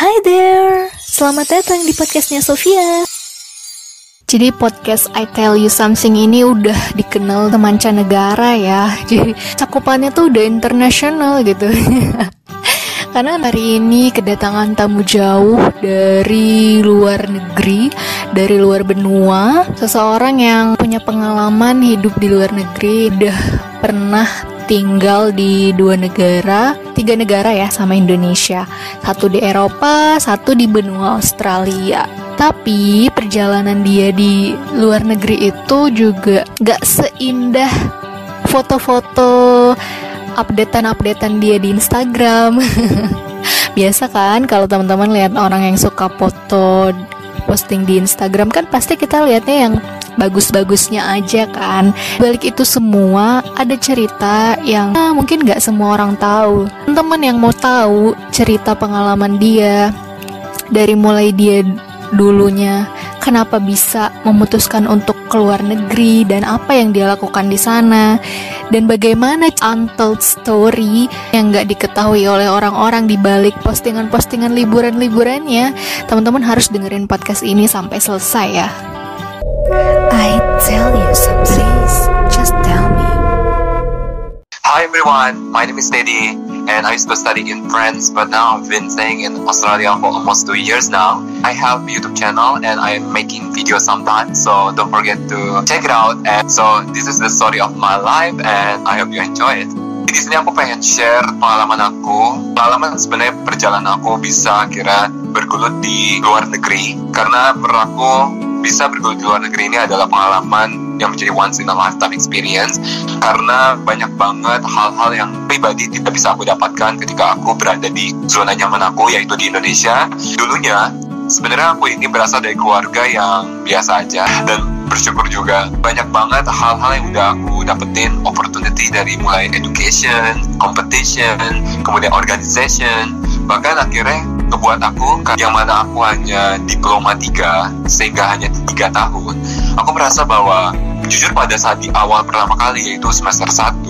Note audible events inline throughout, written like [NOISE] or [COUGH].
Hi there, selamat datang di podcastnya Sofia. Jadi podcast I Tell You Something ini udah dikenal mancanegara ya. [LAUGHS] Jadi cakupannya tuh udah internasional gitu. [LAUGHS] Karena hari ini kedatangan tamu jauh dari luar negeri, dari luar benua, seseorang yang punya pengalaman hidup di luar negeri, udah pernah tinggal di dua negara, tiga negara ya sama Indonesia. Satu di Eropa, satu di benua Australia. Tapi perjalanan dia di luar negeri itu juga gak seindah foto-foto updatean-updatean dia di Instagram. [LAUGHS] Biasa kan kalau teman-teman lihat orang yang suka foto posting di Instagram kan pasti kita lihatnya yang bagus-bagusnya aja kan. Balik itu semua ada cerita yang nah, mungkin gak semua orang tahu. Teman yang mau tahu cerita pengalaman dia dari mulai dia dulunya kenapa bisa memutuskan untuk keluar negeri dan apa yang dia lakukan di sana dan bagaimana untold story yang gak diketahui oleh orang-orang di balik postingan-postingan liburan-liburannya teman-teman harus dengerin podcast ini sampai selesai ya I tell you some just tell me. Hi everyone, my name is Teddy and I used to study in France but now I've been staying in Australia for almost two years now. I have a YouTube channel and I am making videos sometimes so don't forget to check it out and so this is the story of my life and I hope you enjoy it. Di sini aku pengen share pengalaman aku. Pengalaman sebenarnya perjalanan aku bisa kira bergulut di luar negeri karena menurut aku bisa bergelut di luar negeri ini adalah pengalaman yang menjadi once in a lifetime experience. Karena banyak banget hal-hal yang pribadi tidak bisa aku dapatkan ketika aku berada di zona nyaman aku yaitu di Indonesia. Dulunya sebenarnya aku ini berasal dari keluarga yang biasa aja. Dan bersyukur juga banyak banget hal-hal yang udah aku dapetin. Opportunity dari mulai education, competition, kemudian organization bahkan akhirnya ngebuat aku yang mana aku hanya diploma 3 sehingga hanya tiga tahun. Aku merasa bahwa jujur pada saat di awal pertama kali yaitu semester 1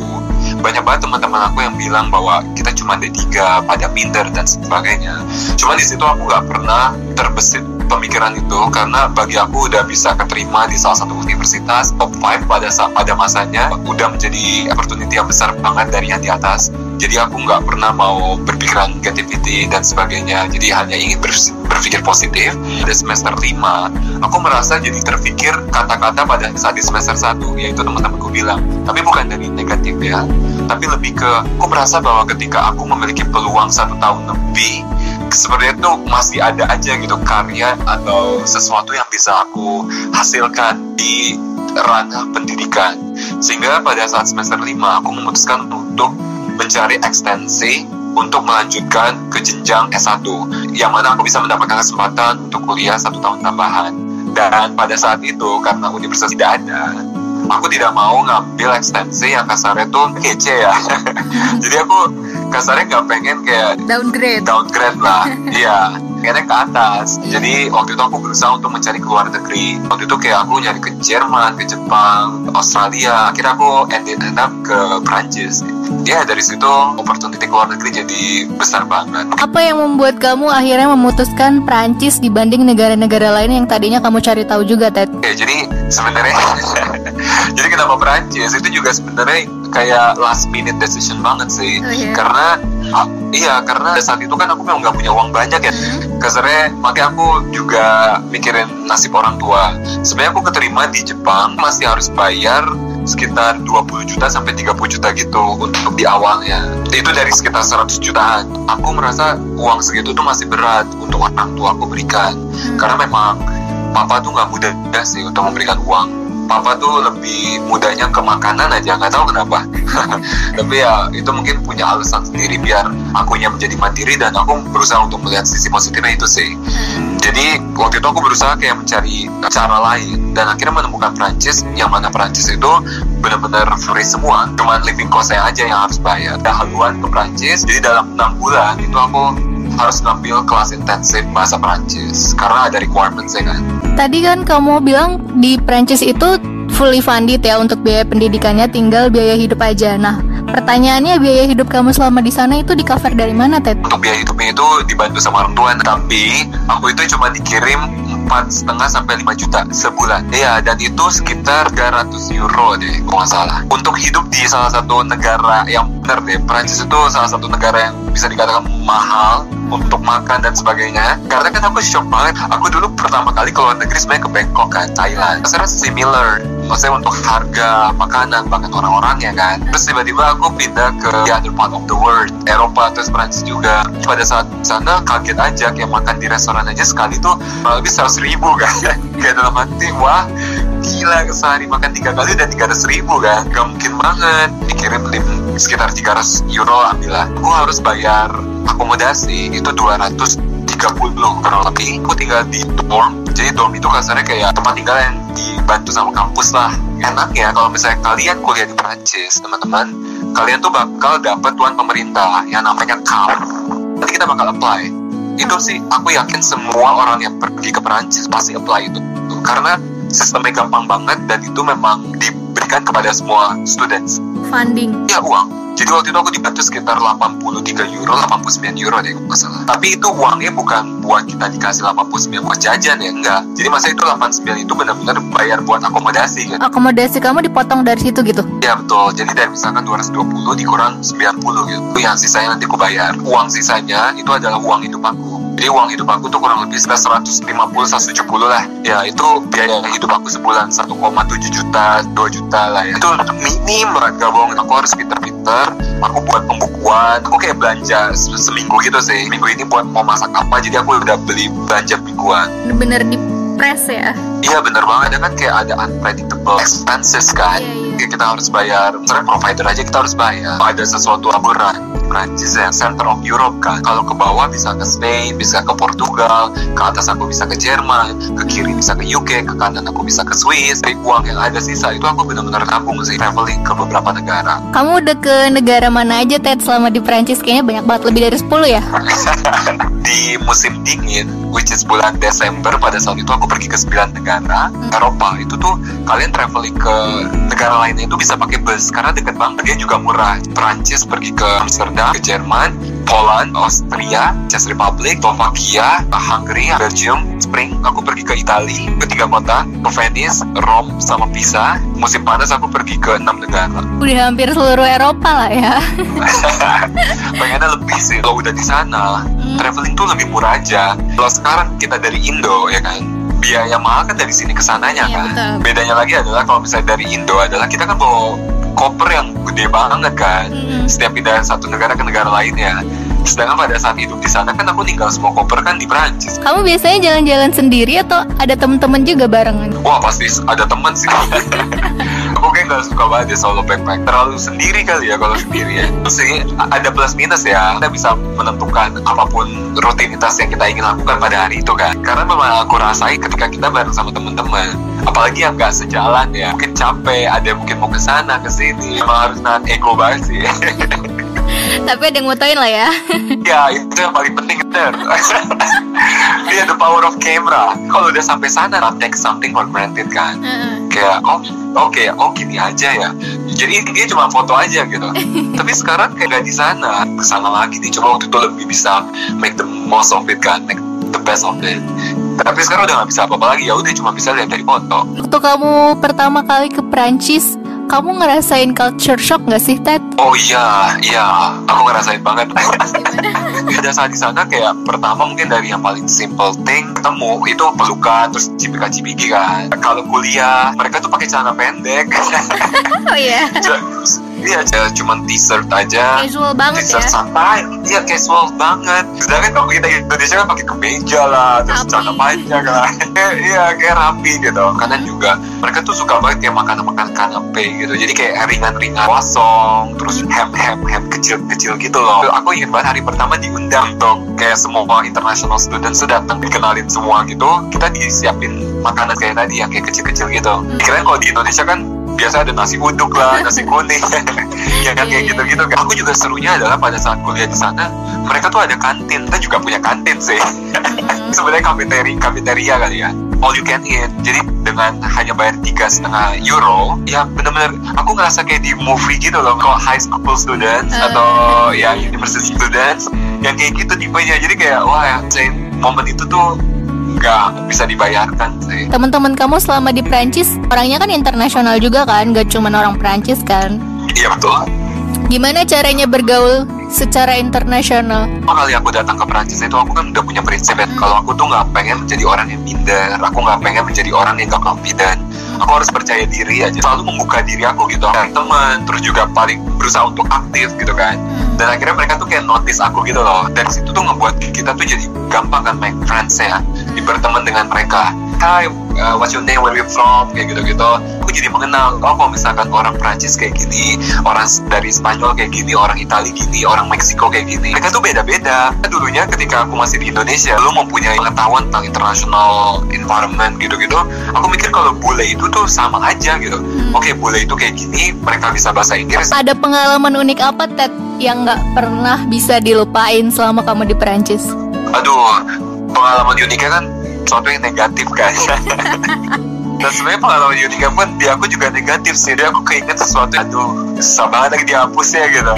banyak banget teman-teman aku yang bilang bahwa kita cuma ada tiga pada minder dan sebagainya. Cuma di situ aku nggak pernah terbesit pemikiran itu karena bagi aku udah bisa keterima di salah satu universitas top 5 pada saat pada masanya udah menjadi opportunity yang besar banget dari yang di atas jadi aku nggak pernah mau berpikiran negativity dan sebagainya. Jadi hanya ingin berpikir positif. Pada semester 5 aku merasa jadi terpikir kata-kata pada saat di semester 1 yaitu teman-temanku bilang tapi bukan dari negatif ya tapi lebih ke aku merasa bahwa ketika aku memiliki peluang satu tahun lebih sebenarnya itu masih ada aja gitu karya atau sesuatu yang bisa aku hasilkan di ranah pendidikan. Sehingga pada saat semester 5 aku memutuskan untuk mencari ekstensi untuk melanjutkan ke jenjang S1 yang mana aku bisa mendapatkan kesempatan untuk kuliah satu tahun tambahan. Dan pada saat itu karena universitas tidak ada aku tidak mau ngambil ekstensi yang kasarnya tuh kece ya. [LAUGHS] Jadi aku kasarnya nggak pengen kayak downgrade. downgrade lah. [LAUGHS] Iya kayaknya ke atas. Jadi waktu itu aku berusaha untuk mencari keluar negeri. Waktu itu kayak aku nyari ke Jerman ke Jepang ke Australia. Akhirnya aku ended up ke Prancis. Ya dari situ opportunity keluar negeri jadi besar banget. Apa yang membuat kamu akhirnya memutuskan Prancis dibanding negara-negara lain yang tadinya kamu cari tahu juga Ted? Ya jadi sebenarnya [LAUGHS] jadi kenapa Prancis? Itu juga sebenarnya kayak last minute decision banget sih. Oh, yeah. karena ah, iya karena saat itu kan aku memang nggak punya uang banyak ya. Hmm. kasarnya makanya aku juga mikirin nasib orang tua. Sebenarnya aku keterima di Jepang masih harus bayar sekitar 20 juta sampai 30 juta gitu untuk di awalnya. Itu dari sekitar 100 jutaan. Aku merasa uang segitu tuh masih berat untuk orang tua aku berikan. Hmm. karena memang papa tuh nggak mudah sih untuk memberikan uang papa tuh lebih mudahnya ke makanan aja nggak tahu kenapa. [LAUGHS] Tapi ya itu mungkin punya alasan sendiri biar akunya menjadi mandiri dan aku berusaha untuk melihat sisi positifnya itu sih. Hmm. jadi waktu itu aku berusaha kayak mencari cara lain dan akhirnya menemukan Prancis yang mana Prancis itu benar-benar free semua cuman living costnya aja yang harus bayar. Haluan ke Prancis jadi dalam enam bulan itu aku harus ngambil kelas intensif bahasa Prancis karena ada requirement saya kan. Tadi kan kamu bilang di Prancis itu fully funded ya untuk biaya pendidikannya tinggal biaya hidup aja. Nah, Pertanyaannya biaya hidup kamu selama di sana itu di cover dari mana, Ted? Untuk biaya hidupnya itu dibantu sama orang tua, tapi aku itu cuma dikirim empat setengah sampai 5 juta sebulan. Iya, dan itu sekitar 300 euro deh, kalau nggak salah. Untuk hidup di salah satu negara yang benar deh, Prancis itu salah satu negara yang bisa dikatakan mahal untuk makan dan sebagainya. Karena kan aku shock banget. Aku dulu pertama kali keluar negeri sebenarnya ke Bangkok kan, Thailand. Saya similar maksudnya untuk harga makanan bahkan orang-orangnya kan? Terus tiba-tiba aku pindah ke the other part of the world Eropa terus Prancis juga. Pada saat sana kaget aja kayak makan di restoran aja sekali tuh lebih seratus ribu [LAUGHS] kan? Kayak dalam hati wah gila sehari makan tiga kali dan tiga ratus ribu kan? Gak mungkin banget. Dikirim lim, sekitar 300 euro ambillah aku harus bayar akomodasi itu 230 kurang lebih. Aku tinggal di dorm. Jadi dorm itu kasarnya kayak tempat tinggal yang dibantu sama kampus lah. Enak ya kalau misalnya kalian kuliah di Prancis teman-teman. Kalian tuh bakal dapat tuan pemerintah yang namanya CAF nanti kita bakal apply. Itu sih aku yakin semua orang yang pergi ke Prancis pasti apply itu. Karena sistemnya gampang banget dan itu memang diberikan kepada semua students funding ya uang jadi waktu itu aku dibantu sekitar 83 euro, 89 euro deh kalau salah. Tapi itu uangnya bukan buat kita dikasih 89 buat jajan ya, enggak. Jadi masa itu 89 itu benar-benar bayar buat akomodasi gitu. Akomodasi kamu dipotong dari situ gitu? Ya betul, jadi dari misalkan 220 dikurang 90 gitu. Yang sisanya nanti aku bayar. Uang sisanya itu adalah uang hidup aku. Jadi uang hidup aku tuh kurang lebih sekitar 150 170 lah. Ya itu biaya hidup aku sebulan 1,7 juta, 2 juta lah ya. Itu minim banget gak bohong. Aku harus pinter-pinter. Aku buat pembukuan. Aku kayak belanja seminggu gitu sih. Minggu ini buat mau masak apa. Jadi aku udah beli belanja mingguan. Bener-bener di press ya? Iya bener banget ya kan kayak ada unpredictable expenses kan. Iya. Kayak kita harus bayar. Misalnya provider aja kita harus bayar. Ada sesuatu aburan. Prancis ya, center of Europe kan. Kalau ke bawah bisa ke Spain, bisa ke Portugal, ke atas aku bisa ke Jerman, ke kiri bisa ke UK, ke kanan aku bisa ke Swiss. Dari uang yang ada sisa itu aku benar-benar tabung sih traveling ke beberapa negara. Kamu udah ke negara mana aja Ted selama di Prancis? Kayaknya banyak banget lebih dari 10 ya? [LAUGHS] di musim dingin, which is bulan Desember pada saat itu aku pergi ke 9 negara Eropa. Itu tuh kalian traveling ke negara lainnya itu bisa pakai bus karena deket banget dia juga murah. Prancis pergi ke Amsterdam, ke Jerman, Poland, Austria, Czech Republic, Slovakia, Hungary, Belgium, Spring aku pergi ke Italia, ke tiga kota, ke Venice, Rome, sama Pisa. Musim panas aku pergi ke enam negara. Udah hampir seluruh Eropa lah ya. [LAUGHS] Pengennya lebih sih. Kalau udah di sana, traveling tuh lebih murah aja. Kalau sekarang kita dari Indo ya kan, biaya mahal kan dari sini ke sananya Iya, kan. betul. Bedanya lagi adalah kalau misalnya dari Indo adalah kita kan bawa koper yang gede banget kan. Mm-mm. Setiap pindah satu negara ke negara lainnya. Sedangkan pada saat hidup di sana kan aku tinggal semua koper kan di Prancis. Kamu biasanya jalan-jalan sendiri atau ada temen-temen juga barengan? Wah pasti ada teman sih. [LAUGHS] aku kayak gak suka banget ya solo backpack. Terlalu sendiri kali ya kalau sendiri ya. Terus sih ada plus minus ya. Kita bisa menentukan apa pun rutinitas yang kita ingin lakukan pada hari itu kan. Karena memang aku rasain ketika kita bareng sama teman-teman. Apalagi yang gak sejalan ya. Mungkin capek, ada mungkin mau ke sana ke sini. Emang harus nahan ego banget sih. Tapi ada yang mutuin lah ya. ya itu yang paling penting bener. [LAUGHS] Iya the power of camera. Kalau udah sampai sana, not take something for granted kan? Kayak oh oke oh gini aja ya. Jadi dia cuma foto aja gitu. [LAUGHS] Tapi sekarang kayak gak di sana. Ke sana lagi nih coba waktu itu lebih bisa make the most of it kan? Make the best of it. Tapi sekarang udah gak bisa apa-apa lagi. Ya udah cuma bisa lihat dari foto. Waktu kamu pertama kali ke Prancis, kamu ngerasain culture shock gak sih, Ted? oh iya iya aku ngerasain banget [LAUGHS] pada saat di sana kayak pertama mungkin dari yang paling simple thing ketemu itu pelukan terus cipika-cipiki kan kalau kuliah mereka tuh pakai celana pendek [LAUGHS] Oh iya. [LAUGHS] Iya, cuma t-shirt aja. Casual banget T-shirt ya. santai, iya casual banget. Sedangkan kalau kita di Indonesia kan pakai kemeja lah, terus celana panjang lah. Iya, kayak rapi gitu. Kanan juga, mereka tuh suka banget kayak makanan-makanan kanape gitu. Jadi kayak ringan-ringan, kosong, terus ham-ham, ham kecil-kecil gitu loh. Aku ingat banget hari pertama diundang untuk kayak semua international students tuh datang dikenalin semua gitu. Kita disiapin makanan kayak tadi yang kayak kecil-kecil gitu. Kirain kalau di Indonesia kan biasa ada nasi uduk lah, [LAUGHS] nasi kuning, [LAUGHS] ya kan kayak gitu-gitu. Aku juga serunya adalah pada saat kuliah di sana, mereka tuh ada kantin. Kita juga punya kantin sih. [LAUGHS] Sebenarnya kafeteri, kafeteria kali ya. all you can eat jadi dengan hanya bayar tiga setengah euro ya benar-benar aku ngerasa kayak di movie gitu loh kalau high school students Uh. atau ya university students yang kayak gitu tipenya jadi kayak wah ya saya momen itu tuh nggak bisa dibayarkan sih. Teman-teman kamu selama di Prancis orangnya kan internasional juga kan, gak cuma orang Prancis kan. iya betul. Gimana caranya bergaul secara internasional? Pertama kali aku datang ke Perancis itu aku kan udah punya prinsip ya. Hmm. kalau aku tuh nggak pengen menjadi orang yang minder aku nggak pengen menjadi orang yang gak confident aku harus percaya diri aja. Selalu membuka diri aku gitu cari teman terus juga paling berusaha untuk aktif gitu kan. Dan akhirnya mereka tuh kayak notice aku gitu loh. Dari situ tuh ngebuat kita tuh jadi gampang kan make friends ya berteman dengan mereka. Hi, uh, what's your name, where you from, kayak gitu-gitu. Aku jadi mengenal, oh kalau misalkan orang Prancis kayak gini Orang dari Spanyol kayak gini, orang Itali gini, orang Meksiko kayak gini Mereka tuh beda-beda. Dulunya ketika aku masih di Indonesia Lu mempunyai pengetahuan tentang international environment gitu-gitu Aku mikir kalau bule itu tuh sama aja gitu. Oke, bule itu kayak gini, mereka bisa bahasa Inggris. Ada pengalaman unik apa Ted yang nggak pernah bisa dilupain selama kamu di Prancis? aduh pengalaman uniknya kan sesuatu yang negatif kan [LAUGHS] dan sebenarnya pengalaman uniknya pun di aku juga negatif sih. Jadi aku keinget sesuatu aduh susah banget lagi dihapusnya gitu.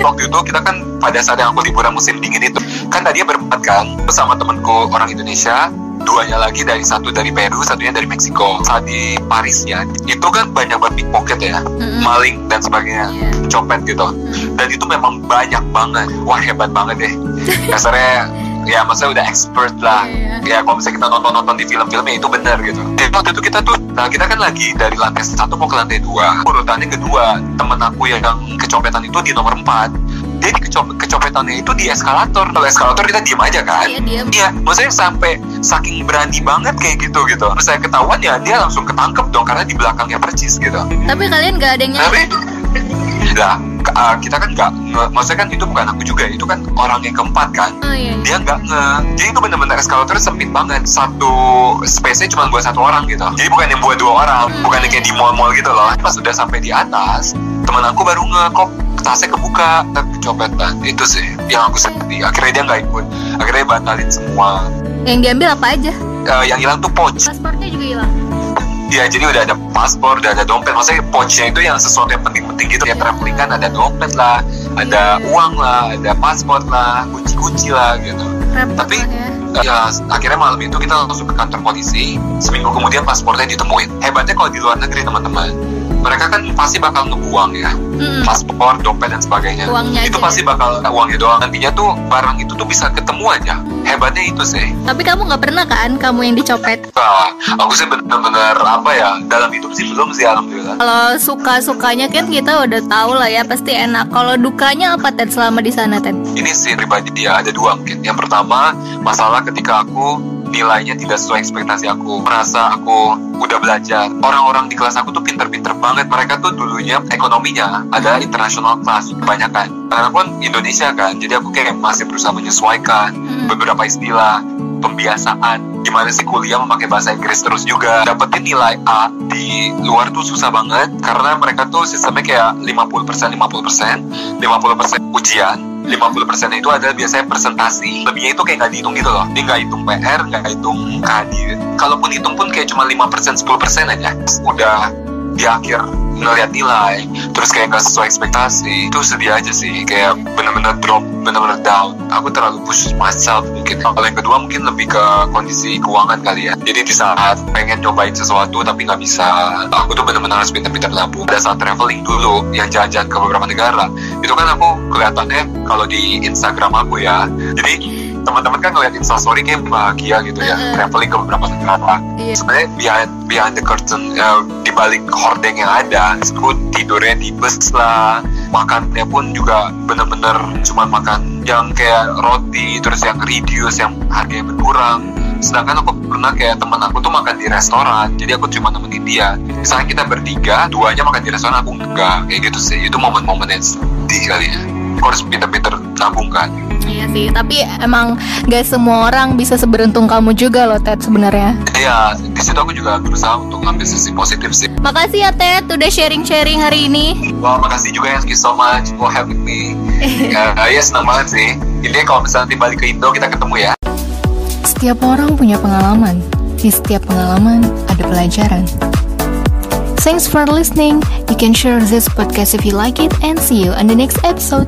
Waktu itu kita kan pada saat yang aku liburan musim dingin itu kan tadinya berempat kan bersama temenku orang Indonesia duanya lagi dari satu dari Peru satunya dari Meksiko saat di Paris ya itu kan banyak banget pickpocket ya maling dan sebagainya copet gitu. Dan itu memang banyak banget. Wah hebat banget deh. [LAUGHS] Kasarnya ya maksudnya udah expert lah. Ya kalau misalnya kita nonton-nonton di film-filmnya itu benar gitu. Jadi waktu itu kita tuh nah kita kan lagi dari lantai satu mau ke lantai dua. Urutannya kedua temen aku yang kecopetan itu di nomor empat. Dia di kecop- kecopetannya itu di eskalator. Kalau eskalator kita diem aja kan? Iya, diem. Iya, maksudnya sampai saking berani banget kayak gitu gitu. Saya ketahuan ya dia langsung ketangkep dong karena di belakangnya percis gitu. Tapi kalian nggak ada yang Tapi lah uh, kita kan nggak maksudnya kan itu bukan aku juga itu kan orang yang keempat kan. Oh iya. dia nggak nge jadi itu bener-bener eskalator sempit banget. Satu space-nya cuma buat satu orang gitu. Jadi bukan yang buat dua orang bukan yang kayak di mall-mall gitu loh. Pas udah sampai di atas teman aku baru nge kok tasnya kebuka. Tapi kecopetan itu sih yang aku sedih. Akhirnya dia nggak ikut. Akhirnya dia batalin semua. Yang diambil apa aja? Eh, yang hilang tuh pouch. Paspornya juga hilang. Ya jadi udah ada paspor, udah ada dompet. Maksudnya pouchnya itu yang sesuatu yang penting-penting gitu. Ya traveling kan ada dompet lah, ada uang lah, ada paspor lah, kunci-kunci lah gitu. Repot Tapi ya. ya akhirnya malam itu kita langsung ke kantor polisi. Seminggu kemudian paspornya ditemuin. Hebatnya kalau di luar negeri teman-teman, mereka kan pasti bakal ngebuang ya Mm-mm. paspor, dompet dan sebagainya. Uangnya itu aja. pasti bakal uangnya doang. Nantinya tuh barang itu tuh bisa ketemu aja. Hebatnya itu sih. Tapi kamu nggak pernah kan kamu yang dicopet? Wah, aku sih bener-bener apa ya dalam hidup sih belum sih alhamdulillah. Kalau suka-sukanya kan kita udah tahu lah ya pasti enak. Kalau dukanya apa Ted selama di sana Ted? Ini sih pribadi dia ada dua mungkin. Yang pertama masalah ketika aku nilainya tidak sesuai ekspektasi aku merasa aku udah belajar. Orang-orang di kelas aku tuh pinter-pinter banget. Mereka tuh dulunya ekonominya ada international class kebanyakan. Karena kan Indonesia kan jadi aku kayak masih berusaha menyesuaikan Hmm. beberapa istilah pembiasaan. Gimana sih kuliah memakai bahasa Inggris terus juga? Dapetin nilai A di luar tuh susah banget karena mereka tuh sistemnya kayak 50% 50% 50% ujian 50% itu adalah biasanya presentasi. Lebihnya itu kayak nggak dihitung gitu loh. Dia nggak hitung PR nggak hitung KD kalaupun hitung pun kayak cuma 5% 10% aja. Udah di akhir ngeliat nilai terus kayak nggak sesuai ekspektasi itu sedih aja sih kayak bener-bener drop bener-bener down. Aku terlalu push myself mungkin. Kalau yang kedua mungkin lebih ke kondisi keuangan kali ya. Jadi di saat pengen nyobain sesuatu tapi nggak bisa aku tuh bener-bener harus pintar-pintar nabung. Pada saat traveling dulu yang jalan-jalan ke beberapa negara itu kan aku kelihatannya kalau di Instagram aku ya jadi teman-teman kan ngeliat instastory kayak bahagia gitu ya Mm-mm. traveling ke beberapa negara Iya. sebenarnya behind behind the curtain ya, di balik hordeng yang ada aku tidurnya di bus lah makannya pun juga bener-bener cuma makan yang kayak roti terus yang reduce yang harganya berkurang. Sedangkan aku pernah kayak teman aku tuh makan di restoran jadi aku cuma nemenin dia. Misalnya kita bertiga duanya makan di restoran aku enggak. Kayak gitu sih itu momen-momen yang sedih kali ya. Aku harus pinter-pinter nabung kan Iya sih, tapi emang gak semua orang bisa seberuntung kamu juga loh Ted sebenarnya. ya di situ aku juga berusaha untuk ngambil sisi positif sih Makasih ya Ted udah sharing-sharing hari ini. Wah, makasih juga ya, thank you so much for having me. ya, [LAUGHS] ya senang banget sih. Ini kalau misalnya nanti balik ke Indo kita ketemu ya. Setiap orang punya pengalaman, Di setiap pengalaman ada pelajaran. Thanks for listening. You can share this podcast if you like it and see you on the next episode.